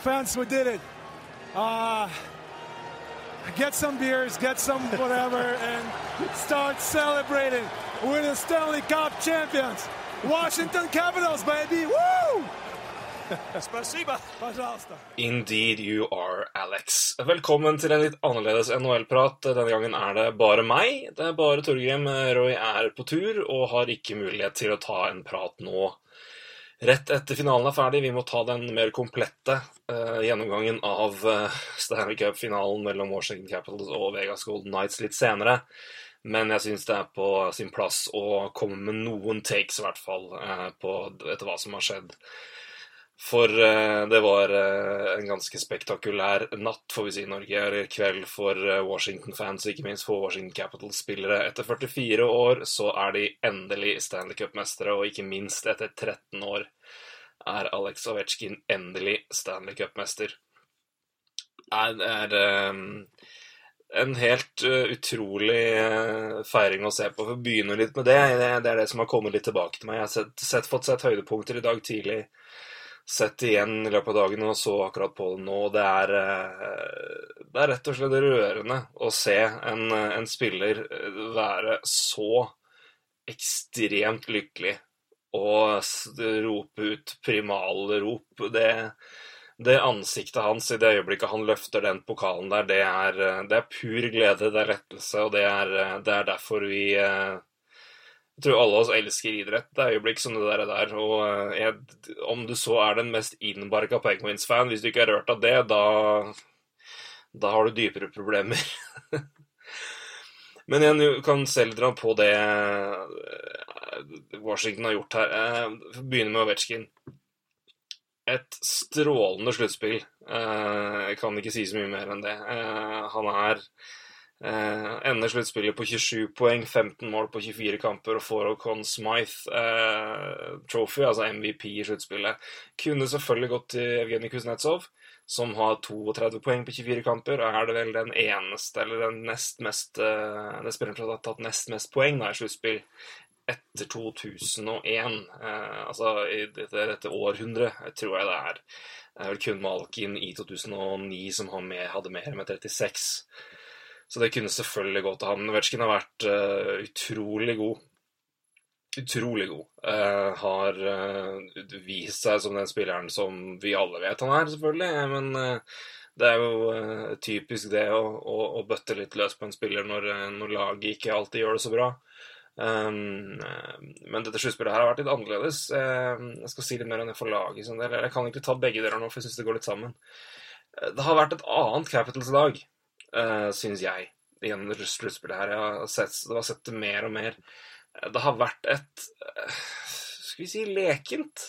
Fence, we did it. Uh, get some beers, get some whatever, and start celebrating. We're the Stanley Cup champions. Washington Capitals, baby! Woo! Indeed you are, Alex. Velkommen til en litt annerledes NHL-prat. Denne gangen er det bare meg. Det er bare Torgrim. Roy er på tur og har ikke mulighet til å ta en prat nå Rett etter finalen er ferdig. Vi må ta den mer komplette uh, gjennomgangen av uh, Stanley Cup-finalen mellom Washington Capitals og Vegas Golden Knights litt senere. Men jeg syns det er på sin plass å komme med noen takes, i hvert fall, uh, på, etter hva som har skjedd. For eh, det var eh, en ganske spektakulær natt, får vi si, Norge, eller kveld for eh, Washington-fans, ikke minst for Washington Capitals-spillere. Etter 44 år så er de endelig Stanley Cup-mestere, og ikke minst etter 13 år er Alex Ovetsjkin endelig Stanley Cup-mester. Det er en helt utrolig feiring å se på. For å begynne litt med det, det er det som har kommet litt tilbake til meg. Jeg har sett, sett, fått sett høydepunkter i dag tidlig sett igjen i løpet av dagen og så akkurat på det nå. Det er, det er rett og slett rørende å se en, en, spiller være så ekstremt lykkelig og rope ut primalrop. Det, det ansiktet hans i det øyeblikket han løfter den pokalen der, det er, det er pur glede, det er lettelse, og det er, det er derfor vi jeg tror alle oss elsker idrett. Det øyeblikk som det der. Er der. Og jeg, om du så er den mest innbarka Penguins-fan, hvis du ikke er rørt av det, da, da har du dypere problemer. Men jeg kan selv dra på det Washington har gjort her. Jeg begynner med Ovetsjkin. Et strålende sluttspill. Jeg kan ikke si så mye mer enn det. Han er Eh, ender sluttspillet på 27 poeng, 15 mål på 24 kamper og får Conn Smythe eh, Trophy, altså MVP i sluttspillet. Kunne selvfølgelig gått til Evgenij Kuznetsov, som har 32 poeng på 24 kamper. Og er det vel den eneste, eller den nest mest eh, Det spilleren som har tatt nest mest poeng da, i sluttspill etter 2001. Eh, altså i dette, dette århundret, tror jeg det er. Det er vel kun Malkin i 2009 som hadde mer med 36. Så det kunne selvfølgelig gå til han. Vetsjkin har vært uh, utrolig god. Utrolig god. Uh, har uh, vist seg som den spilleren som vi alle vet han er, selvfølgelig. Men det er jo typisk det å, å, å, bøtte litt løs på en spiller når, når laget ikke alltid gjør det så bra. Um, men dette sluttspillet her har vært litt annerledes. Uh, jeg skal si litt mer enn det for laget. Sånn jeg kan ikke ta begge deler nå, for jeg syns det går litt sammen. Det har vært et annet Capitals-lag uh, syns jeg, gjennom sluttspillet her. Jeg har sett, det har sett det mer og mer. Det har vært et uh, Skal vi si lekent.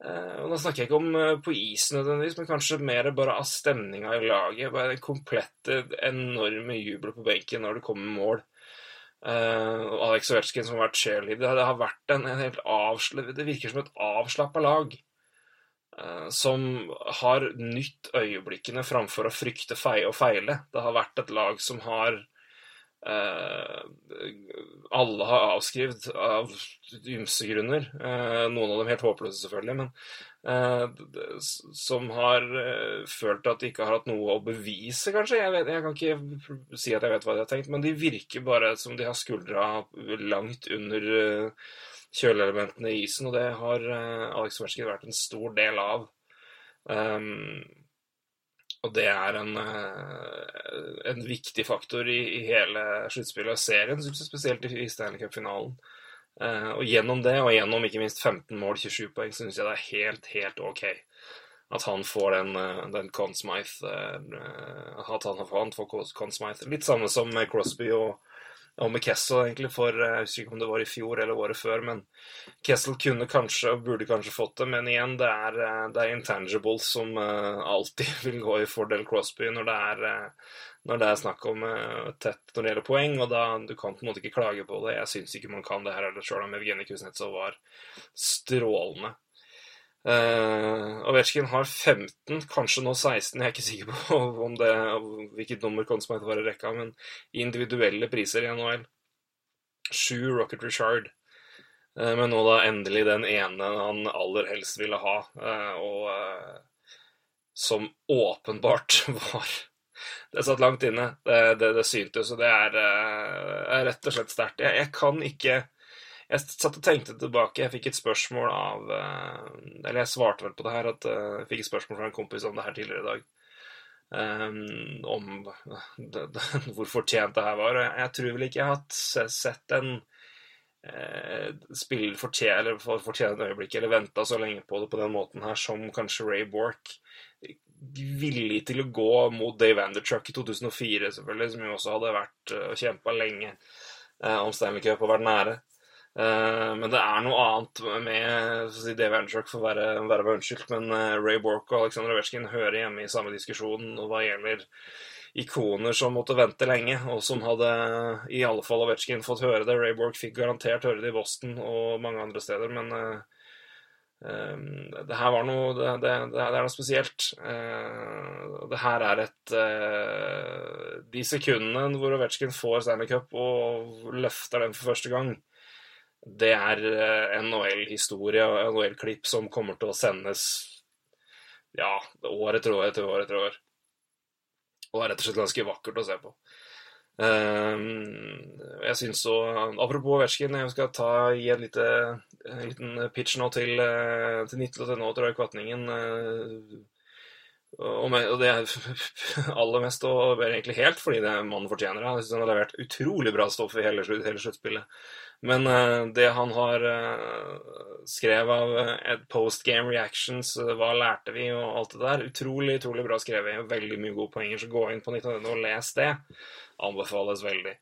Og Da snakker jeg ikke om på isen nødvendigvis, men kanskje mer bare av stemninga i laget. Bare den komplette, enorme jubelen på benken når det kommer mål. Uh, Alex Ovetsjkin som har vært cheerleader. Det har vært en, en helt avsla... Det virker som et avslappa lag. Eh, som har nytt øyeblikkene framfor å frykte feie og feile. Det har vært et lag som har eh, Alle har avskrevet av ymse grunner. Eh, noen av dem helt håpløse, selvfølgelig. Men som har følt at de ikke har hatt noe å bevise, kanskje. Jeg, vet, jeg, kan ikke si at jeg vet hva de har tenkt, men de virker bare som de har skuldra langt under kjøleelementene i isen, og det har uh, Alex Ovetsjkin vært en stor del av. Um, og det er en, uh, en viktig faktor i, i hele sluttspillet og serien, spesielt i, i Stanley Cup-finalen. Uh, og gjennom det, og gjennom ikke minst 15 mål, 27 poeng, syns jeg det er helt, helt ok at han får den, den Conn Smythe At han får Conn Smythe. Litt samme som Crosby og og med Kessel egentlig for eh, Jeg husker ikke om det var i fjor eller året før, men Kessel kunne kanskje og burde kanskje fått det, men igjen, det er, eh, det er intangibles som uh, alltid vil gå i fordel Crosby når det er, når det er snakk om tett når det gjelder poeng, og da du kan på en måte ikke klage på det. Jeg syns ikke man kan det her heller, sjøl om Evgenij Kuznetsov var strålende. Uh, Ovetsjkin har 15, kanskje nå 16, jeg er ikke sikker på om det, hvilket nummer Consmite var i rekka, men individuelle priser i NHL. Sju Rocket Richard. Uh, men nå da endelig den ene han aller helst ville ha. Uh, og som åpenbart var Det satt langt inne. Det, det, det syntes, og det er, er rett og slett sterkt. Jeg, jeg, kan ikke Jeg satt og tenkte tilbake. Jeg fikk et spørsmål av Eller jeg svarte vel på det her, at jeg fikk et spørsmål fra en kompis om det her tidligere i dag. Um, om det, det, hvor fortjent det her var. Jeg tror vel ikke jeg har sett en eh, spiller fortjene, fortjene øyeblikk, eller venta så lenge på det på den måten her, som kanskje Ray Bork. Villig til å gå mot Dave Andertruck i 2004, selvfølgelig, som jo også hadde vært og kjempa lenge eh, om Stanley Cup og vært nære. Uh, men det er noe annet med si Dave Andertruck, for å være, være unnskyldt, men uh, Ray Bork og Alexander Ovetsjkin hører hjemme i samme diskusjon hva gjelder ikoner som måtte vente lenge, og som hadde i alle fall Ovetsjkin fått høre det. Ray Bork fikk garantert høre det i Boston og mange andre steder, men um, det her var noe Det, det, det er noe spesielt. Det her er et De sekundene hvor Ovetsjkin får Stanley Cup og løfter den for første gang, det er NHL-historie og NHL-klipp som kommer til å sendes ja, år etter år etter år etter år og er rett og slett ganske vakkert å se på. Um, jeg syns så Apropos Ovetsjkin, jeg skal ta, gi en, lite, en liten pitch nå til, eh, til nå, til Roy Kvatningen. Og, det er aller mest og egentlig helt fordi det mannen fortjener det. Jeg syns han har levert utrolig bra stoff i hele, hele sluttspillet. Men uh, det han har uh, skrevet av uh, post game reactions, hva lærte vi, og alt det der, utrolig utrolig bra skrevet. Veldig mye gode poenger. Så gå inn på 19 og les det. Anbefales veldig.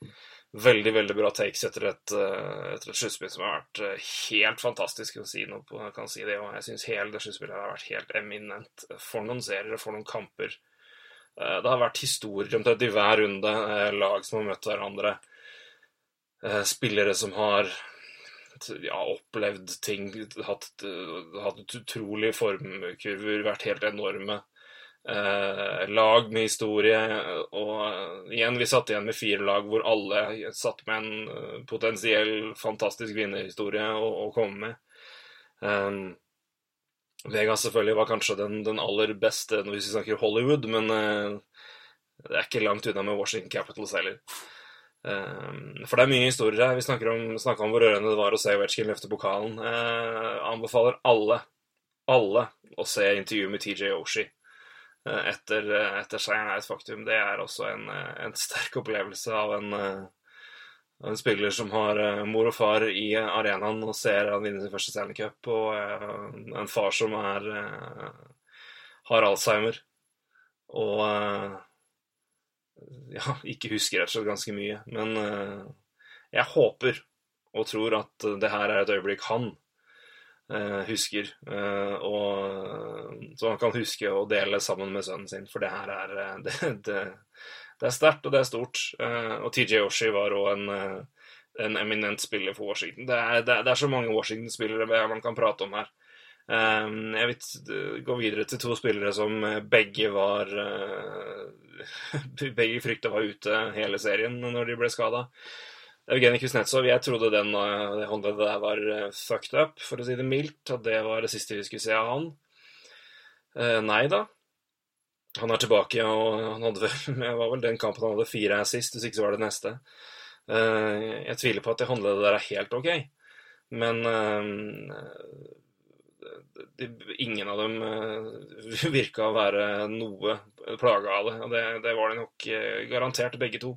Veldig veldig bra takes etter et, etter et sluttspill som har vært helt fantastisk. Kan si noe på, kan si det, og jeg syns hele det sluttspillet har vært helt eminent. For noen serier, for noen kamper. Det har vært historier omtrent i hver runde. Lag som har møtt hverandre Eh, spillere som har ja, opplevd ting, hatt, hatt utrolige formkurver, vært helt enorme. Eh, lag med historie. Og igjen, vi satt igjen med fire lag hvor alle satt med en eh, potensiell fantastisk vinnerhistorie å, å komme med. Um, Vegas selvfølgelig var kanskje den, den, aller beste når vi snakker Hollywood, men uh, det er ikke langt unna med Washington Capitals heller. Um, for det er mye historier her. Vi snakker om, snakker om hvor rørende det var å se Ovetsjkin løfte pokalen. Uh, anbefaler alle, alle å se intervjuet med TJ Oshie etter, uh, etter seieren er et faktum. Det er også en, en sterk opplevelse av en, en spiller som har mor og far i arenaen og ser han vinne sin første Stanley Cup, og en far som er, har alzheimer. Og ja, ikke husker rett og slett ganske mye. Men jeg håper og tror at det her er et øyeblikk han husker. Uh, og så han kan huske å dele sammen med sønnen sin, for det her er det, det, det er sterkt, og det er stort. og TJ Yoshi var òg en, en eminent spiller for Washington. Det er, det er så mange Washington-spillere man kan prate om her. Jeg vil gå videre til to spillere som begge var begge frykta var ute hele serien når de ble skada. Evgenij Kuznetsov, jeg trodde den, eh, det håndleddet der var eh, fucked up, for å si det mildt. At det var det siste vi skulle se av han. Eh, nei da. Han er tilbake, og han hadde vel, var vel den kampen han hadde fire assist, hvis ikke så var det neste. Eh, jeg tviler på at det håndleddet der er helt ok, men eh, ingen av dem virka å være noe plaga av det. Og det, det var de nok garantert, begge to.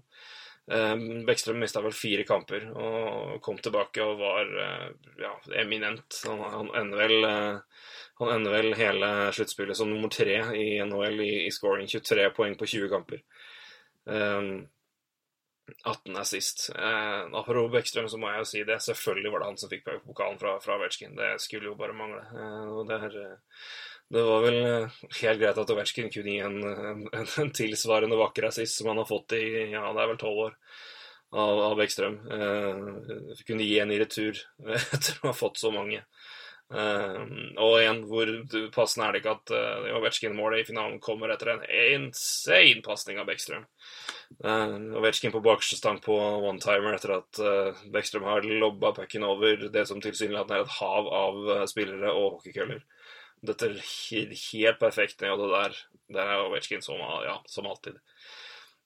Uh, Bekkstrøm mista vel fire kamper og kom tilbake og var ja, eminent. Han, han, ender vel, han ender vel hele sluttspillet som nummer tre i NHL i, i scoring. 23 poeng på 20 kamper. 18 er sist. Eh, apropos Bekkstrøm, så må jeg jo si det. Selvfølgelig var det han som fikk pokalen fra, fra Ovetsjkin. Det skulle jo bare mangle. Eh, og det, er, eh, det, var vel eh, helt greit at Ovetsjkin kunne gi en, en, en, tilsvarende vakker assist som han har fått i ja, det er vel tolv år av, av Bekkstrøm. Eh, kunne gi en i retur etter å ha fått så mange. Eh, og igjen, hvor passende er det ikke at uh, Ovetsjkin-målet i finalen kommer etter en insane pasning av Bekkstrøm. Eh, Ovetsjkin på bakerste stang på one-timer etter at uh, Bekkstrøm har lobba pucken over det som tilsynelatende er et hav av spillere og hockeykøller. Dette helt perfekt ned, og det der, der er Ovetsjkin som, ja, som alltid.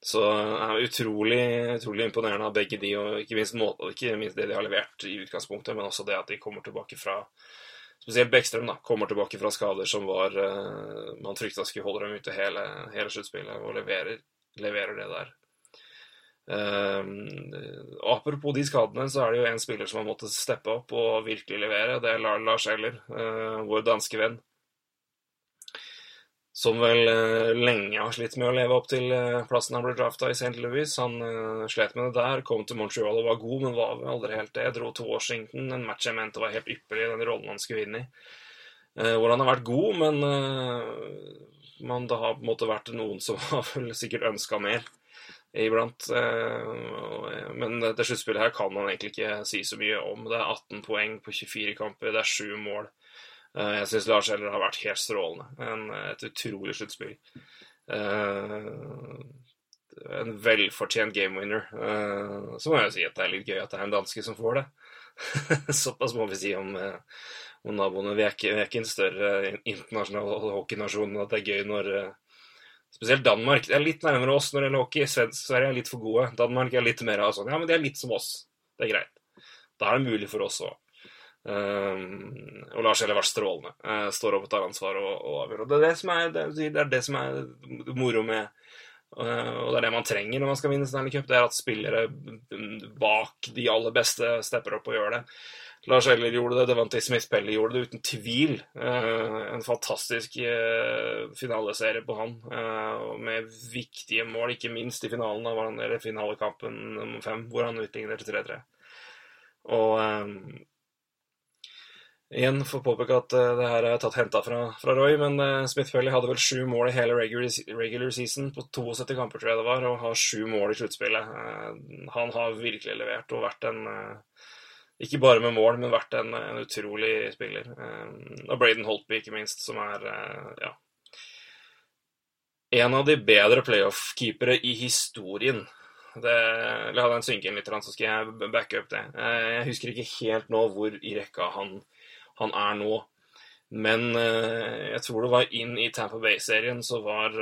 Så det er utrolig, utrolig imponerende av begge de, og ikke minst, må, ikke minst, det de har levert i utgangspunktet, men også det at de kommer tilbake fra Spesielt Bekkstrøm da, kommer tilbake fra skader som var uh, man frykta skulle holde dem ute hele, hele sluttspillet, og leverer, leverer det der. Uh, apropos de skadene, så er det jo en spiller som har måttet steppe opp og virkelig levere. Det er Lars Eller, uh, vår danske venn som vel uh, lenge har slitt med å leve opp til plassen han ble drafta i St. Louis. Han slet med det der, kom til Montreal og var god, men var aldri helt det. Dro til Washington, en match jeg mente var helt ypperlig, den rollen han skulle inn i. hvor han har vært god, men man, det har på en måte vært noen som har vel sikkert ønska mer iblant. men det sluttspillet her kan man egentlig ikke si så mye om. Det er 18 poeng på 24 kamper, det er sju mål. Eh, jeg syns Lars Eller har vært helt strålende. En, et utrolig sluttspill. Uh, en velfortjent gamewinner. winner. så må jeg jo si at det er litt gøy at det er en danske som får det. Såpass må vi si om, om naboene. Vi er, ikke, en større internasjonal hockeynasjon at det er gøy når Spesielt Danmark. Det er litt nærmere oss når det gjelder hockey. Sverige er litt for gode. Danmark er litt mer av sånn Ja, men de er litt som oss. Det er greit. Da er det mulig for oss òg. Um, og Lars Eller vært strålende. Uh, står opp og tar ansvar og, og avgjør. Og det er det som er, det er, det som er moro med uh, Og det er det man trenger når man skal vinne Stanley Cup. Det er at spillere bak de aller beste stepper opp og gjør det. Lars Eller gjorde det, Devante Smith Pelly gjorde det uten tvil. Eh, en fantastisk finaleserie på han, med viktige mål, ikke minst i finalen av eller finalekampen nummer fem, hvor han utligner til 3-3. Og Igjen får påpeke at uh, det her er tatt henta fra, fra, Roy, men uh, Smith Pelly hadde vel sju mål i hele regular, regular, season på 72 kamper, tror jeg det var, og har sju mål i sluttspillet. Han har virkelig levert og vært en Ikke bare med mål, men vært en, en utrolig spiller. og Braden Holtby, ikke minst, som er ja, en av de bedre playoff-keepere i historien. Det, la den synke inn litt, så skal jeg backe opp det. Jeg husker ikke helt nå hvor i rekka han han er nå. Men uh, jeg tror det var inn i Tampa Bay-serien så var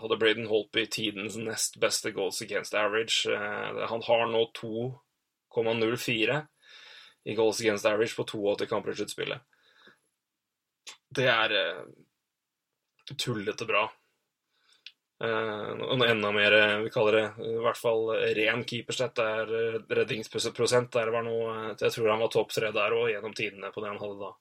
hadde Braden Holtby tidens nest beste goals against average. Han har nå 2,04 i goals against average på 82 kamper i sluttspillet. Det er tullete bra. og enda mer vi kaller det i hvert fall ren keepersett. Det er redningsprosent. Der var noe, jeg tror han var topp tre der òg, gjennom tidene på det han hadde da.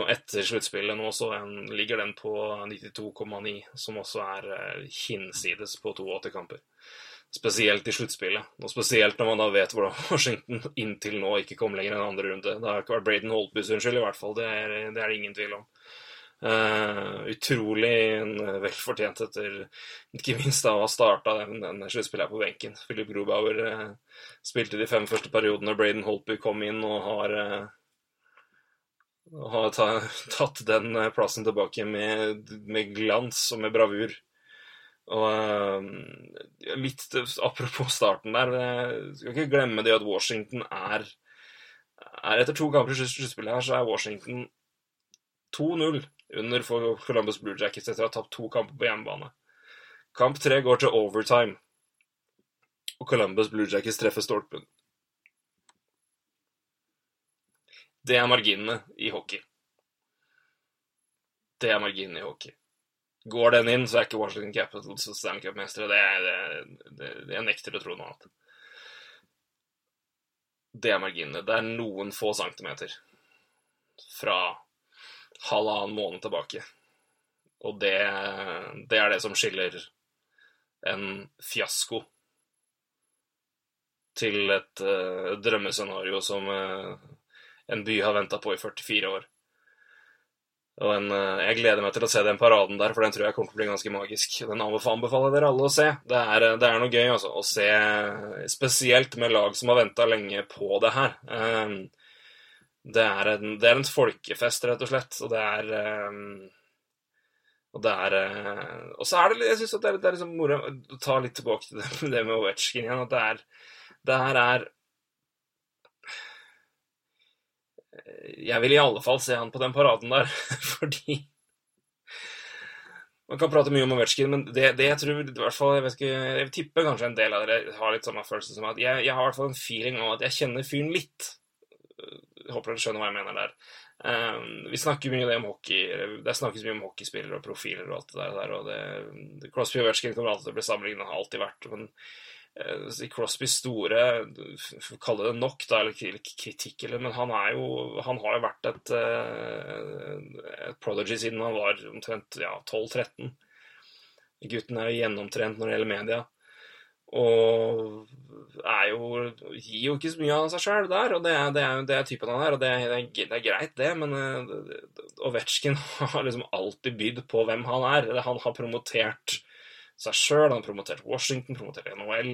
Og etter sluttspillet nå så ligger den på 92,9, som også er hinsides på 82 kamper. Spesielt i sluttspillet, og spesielt når man da vet hvordan Washington inntil nå ikke kom lenger enn andre runde. Det har ikke vært Braden Holtbys unnskyld, i hvert fall. Det er, det er ingen tvil om. Uh, utrolig velfortjent etter Ikke minst da å ha starta den, den sluttspillet på benken. Philip Grobauer uh, spilte de fem første periodene. Braden Holtby kom inn og har uh, har tatt den eh, plassen tilbake med, med glans og med bravur. Og litt apropos starten der Skal ikke glemme det at Washington er, er Etter to kamper i sluttspillet her, så er Washington 2-0 under for Columbus Blue Jackets etter å ha tapt to kamper på hjemmebane. Kamp tre går til overtime, og Columbus Blue Jackets treffer stolpen. Det er marginene i hockey. Det er marginene i hockey. Går den inn, så er ikke Washington Capitals Stanley Cup-mestere. Jeg nekter å tro noe annet. Det er marginene. Det er noen få centimeter fra halvannen måned tilbake. Og det, det er det som skiller en fiasko til et uh, drømmescenario som uh, en by har venta på i 44 år. Og en, eh, Jeg gleder meg til å se den paraden der, for den tror jeg kommer til å bli ganske magisk. Den anbefaler dere alle å se. Det er, eh, det er noe gøy altså, å se, spesielt med lag som har venta lenge på det her. Ehm, det er, en, det er en folkefest, rett og slett. Og det er ehm, og det er eh, Og så er det Jeg syns det det er liksom moro å ta litt tilbake til det, det med Ovetsjkin igjen. At det er Det her er jeg vil i alle fall se han på den paraden der, fordi Man kan prate mye om Ovetsjkin, men det, det, jeg tror i hvert fall, jeg, vet ikke, jeg vil tippe kanskje en del av dere har litt samme følelse som at jeg, jeg har i hvert fall en feeling av at jeg kjenner fyren litt. Jeg håper dere skjønner hva jeg mener der. Um, vi snakker mye om hockey, det snakkes mye om hockeyspillere og profiler og alt det der. og det, Crosby og Ovetsjkin kommer alltid til å bli sammenlignet, har alltid vært. men Crosbys store Kalle det nok, da, eller kritikk, eller Men han er jo Han har jo vært et, et prodigy siden han var omtrent ja, 12-13. Gutten er jo gjennomtrent når det gjelder media. Og er jo Gir jo ikke så mye av seg sjøl der, og det er, det, er, det er, typen han er. Og det er, det er greit, det, men Ovetsjkin har liksom alltid bydd på hvem han er. Han har promotert seg sjøl, han har promotert Washington, promotert NHL.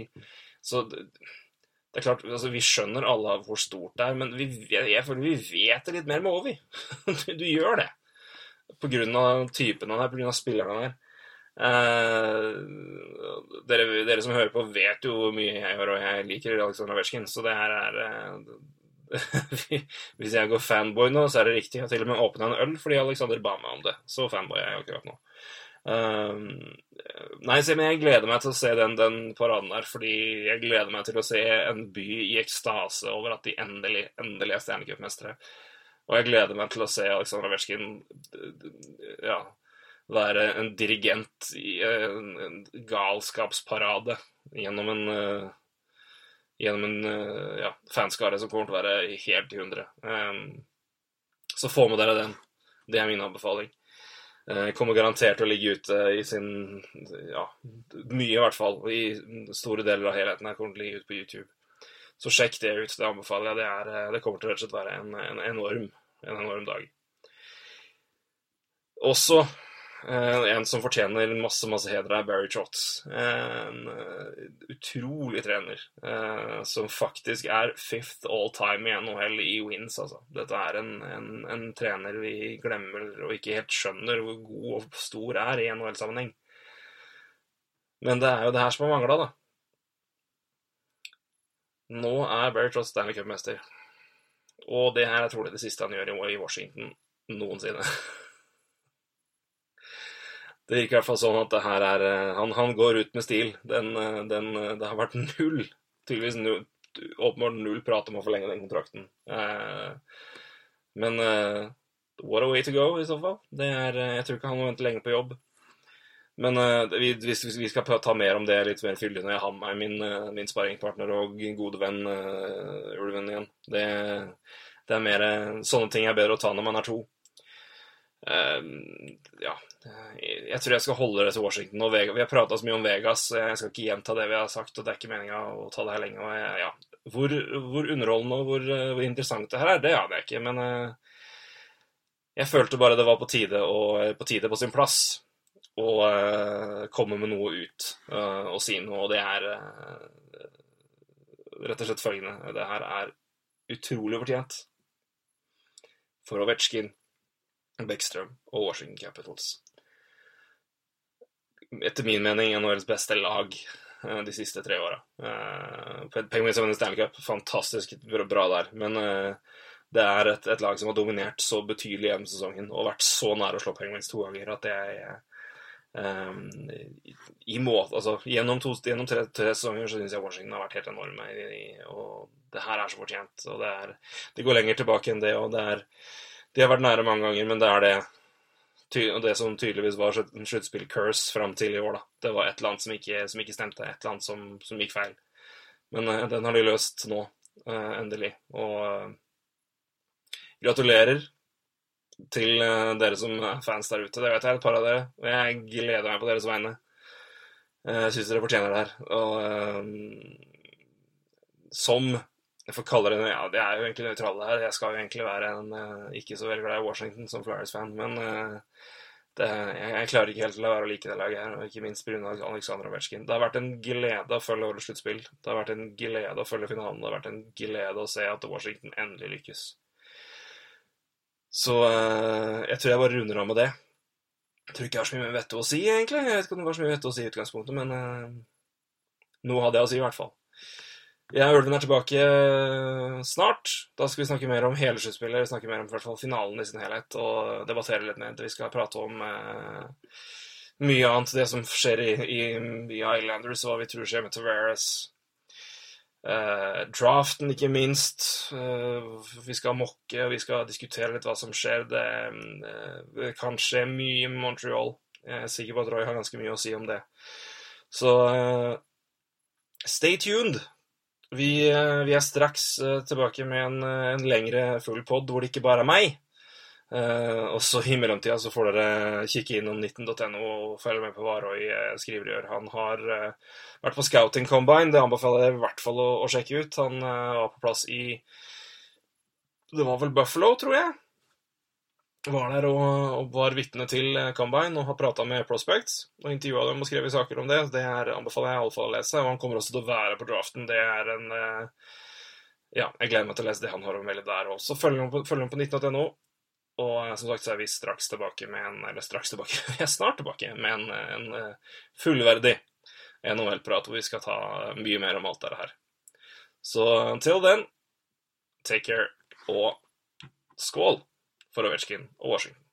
Så det, det er klart, altså, Vi skjønner alle hvor stort det er, men vi, jeg føler vi vet det litt mer med Ovi. du, du, gjør det. På grunn av typen han er, på grunn av spilleren han er. Uh, dere, dere, som hører på, vet jo hvor mye jeg gjør, og jeg liker Aleksandr Ovetsjkin, så det her er uh, Hvis jeg går fanboy nå, så er det riktig. Jeg har til og med åpna en øl fordi Alexander ba meg om det. Så fanboy er jeg akkurat nå. Um, nei, men jeg gleder meg til å se den, den, paraden der, fordi jeg gleder meg til å se en by i ekstase over at de endelig, endelig er stjernecupmestere. Og jeg gleder meg til å se Aleksandr Averskin ja, være en dirigent i en, galskapsparade gjennom en uh, gjennom en uh, ja, fanskare som kommer til å være helt i hundre. Um, så få med dere den. Det er min anbefaling. Eh, kommer garantert til å ligge ute i sin Ja, mye i hvert fall. I store deler av helheten her kommer til å ligge ute på YouTube. Så sjekk det ut. Det anbefaler jeg. Det, er, eh, det kommer til å rett og slett være en, en, enorm, en enorm dag. Også en som fortjener masse masse heder, er Barry Trotts. En eh, utrolig trener eh, som faktisk er fifth all time i NHL i wins. Altså. Dette er en, en, en, trener vi glemmer og ikke helt skjønner hvor god og stor er i NHL-sammenheng. Men det er jo det her som har mangla, da. Nå er Barry Trotts Stanley Cup-mester. Og det her er trolig det siste han gjør i Washington noensinne. Det gikk i hvert fall sånn at det her er eh, Han, han går ut med stil. Den, eh, den, eh, det har vært null, tydeligvis null, åpenbart null prat om å forlenge den kontrakten. men what a way to go, i så fall. Det er, jeg tror ikke han må vente lenge på jobb. Men vi, hvis vi skal ta mer om det litt mer fyldig når jeg har med min, min sparringpartner og gode venn Ulven igjen. Det, det, er mer Sånne ting er bedre å ta når man er to. Uh, ja, jeg tror jeg skal holde det til Washington og Vegas. Vi har prata så mye om Vegas, jeg skal ikke gjenta det vi har sagt. og Det er ikke meninga å ta det her lenge. Jeg, ja. hvor, hvor, underholdende og hvor, hvor, interessant det her er, det aner jeg ikke. Men uh, jeg følte bare det var på tide, og, på, tide på sin plass å uh, komme med noe ut og si noe. Og det er rett og slett følgende. Det her er utrolig fortjent for Ovetsjkin, Beckstrøm og Washington Capitals etter min mening NHLs beste lag eh, de siste tre åra. Uh, Penguins har vunnet Stanley Cup, fantastisk bra der. Men uh, det er et, et, lag som har dominert så betydelig gjennom sesongen og vært så nær å slå Penguins to ganger at er um, i måte, altså, Gjennom, to, gjennom tre, tre, sesonger så syns jeg Washington har vært helt enorme. Og det her er så fortjent. og Det, er, det går lenger tilbake enn det. og det er, De har vært nære mange ganger, men det er det det som tydeligvis var sluttspill-curse fram til i år, da. Det var et eller annet som ikke, som ikke stemte. Et eller annet som, som gikk feil. Men uh, den har de løst nå, uh, endelig. Og uh, gratulerer til dere som er fans der ute. Det vet jeg, et par av dere. Og jeg gleder meg på deres vegne. Jeg syns dere fortjener det her. Og som jeg får kalle det ja, Det er jo egentlig nøytrale her. Jeg skal jo egentlig være en uh, ikke så veldig glad i Washington som Flyers-fan, men uh, det, jeg, jeg, klarer ikke helt til å være å like det laget her, og ikke minst pga. Aleksandr Ovetsjkin. Det har vært en glede å følge årets sluttspill. Det har vært en glede å følge finalen. Det har vært en glede å se at Washington endelig lykkes. Så uh, jeg tror jeg bare runder av med det. Jeg tror ikke jeg har så mye vettet å si, egentlig. Jeg vet ikke om det var så mye vettet å si i utgangspunktet, men noe hadde jeg å si, i hvert fall. Ja, Ulven er tilbake eh, snart. Da skal vi snakke mer om hele sluttspillet. Snakke mer om finalen i sin helhet og debattere litt mer. Vi skal prate om eh, mye annet. Det som skjer i, i, i Islanders, og hva vi tror skjer med Tavares. Eh, draften, ikke minst. Eh, vi skal mokke, og vi skal diskutere litt hva som skjer. Det, eh, det kan skje mye med Montreal. Jeg er sikker på at Roy har ganske mye å si om det. Så eh, stay tuned. Vi, eh, vi, er straks uh, tilbake med en, eh, en lengre full pod hvor det ikke bare er meg. Og så I mellomtida så får dere kikke innom 19.no og følge med på hva Roy uh, skriver og gjør. Han har uh, vært på scouting combine, det anbefaler jeg i hvert fall å, å sjekke ut. Han var på plass i Det var vel Buffalo, tror jeg var der og, og var vitne til eh, Combine og har prata med Prospects og intervjua dem og skrevet saker om det. Det er, anbefaler jeg iallfall å lese. Og han kommer også til å være på draften. Det er en eh, Ja, jeg gleder meg til å lese det han har å melde der også. Følg med på, på 19.no. Og eh, som sagt så er vi straks tilbake med en Eller straks tilbake, vi er snart tilbake med en, en fullverdig NHL-prat hvor vi skal ta mye mer om alt dette her. Så until then, take care og skål! For Ovetsjkin og Washington.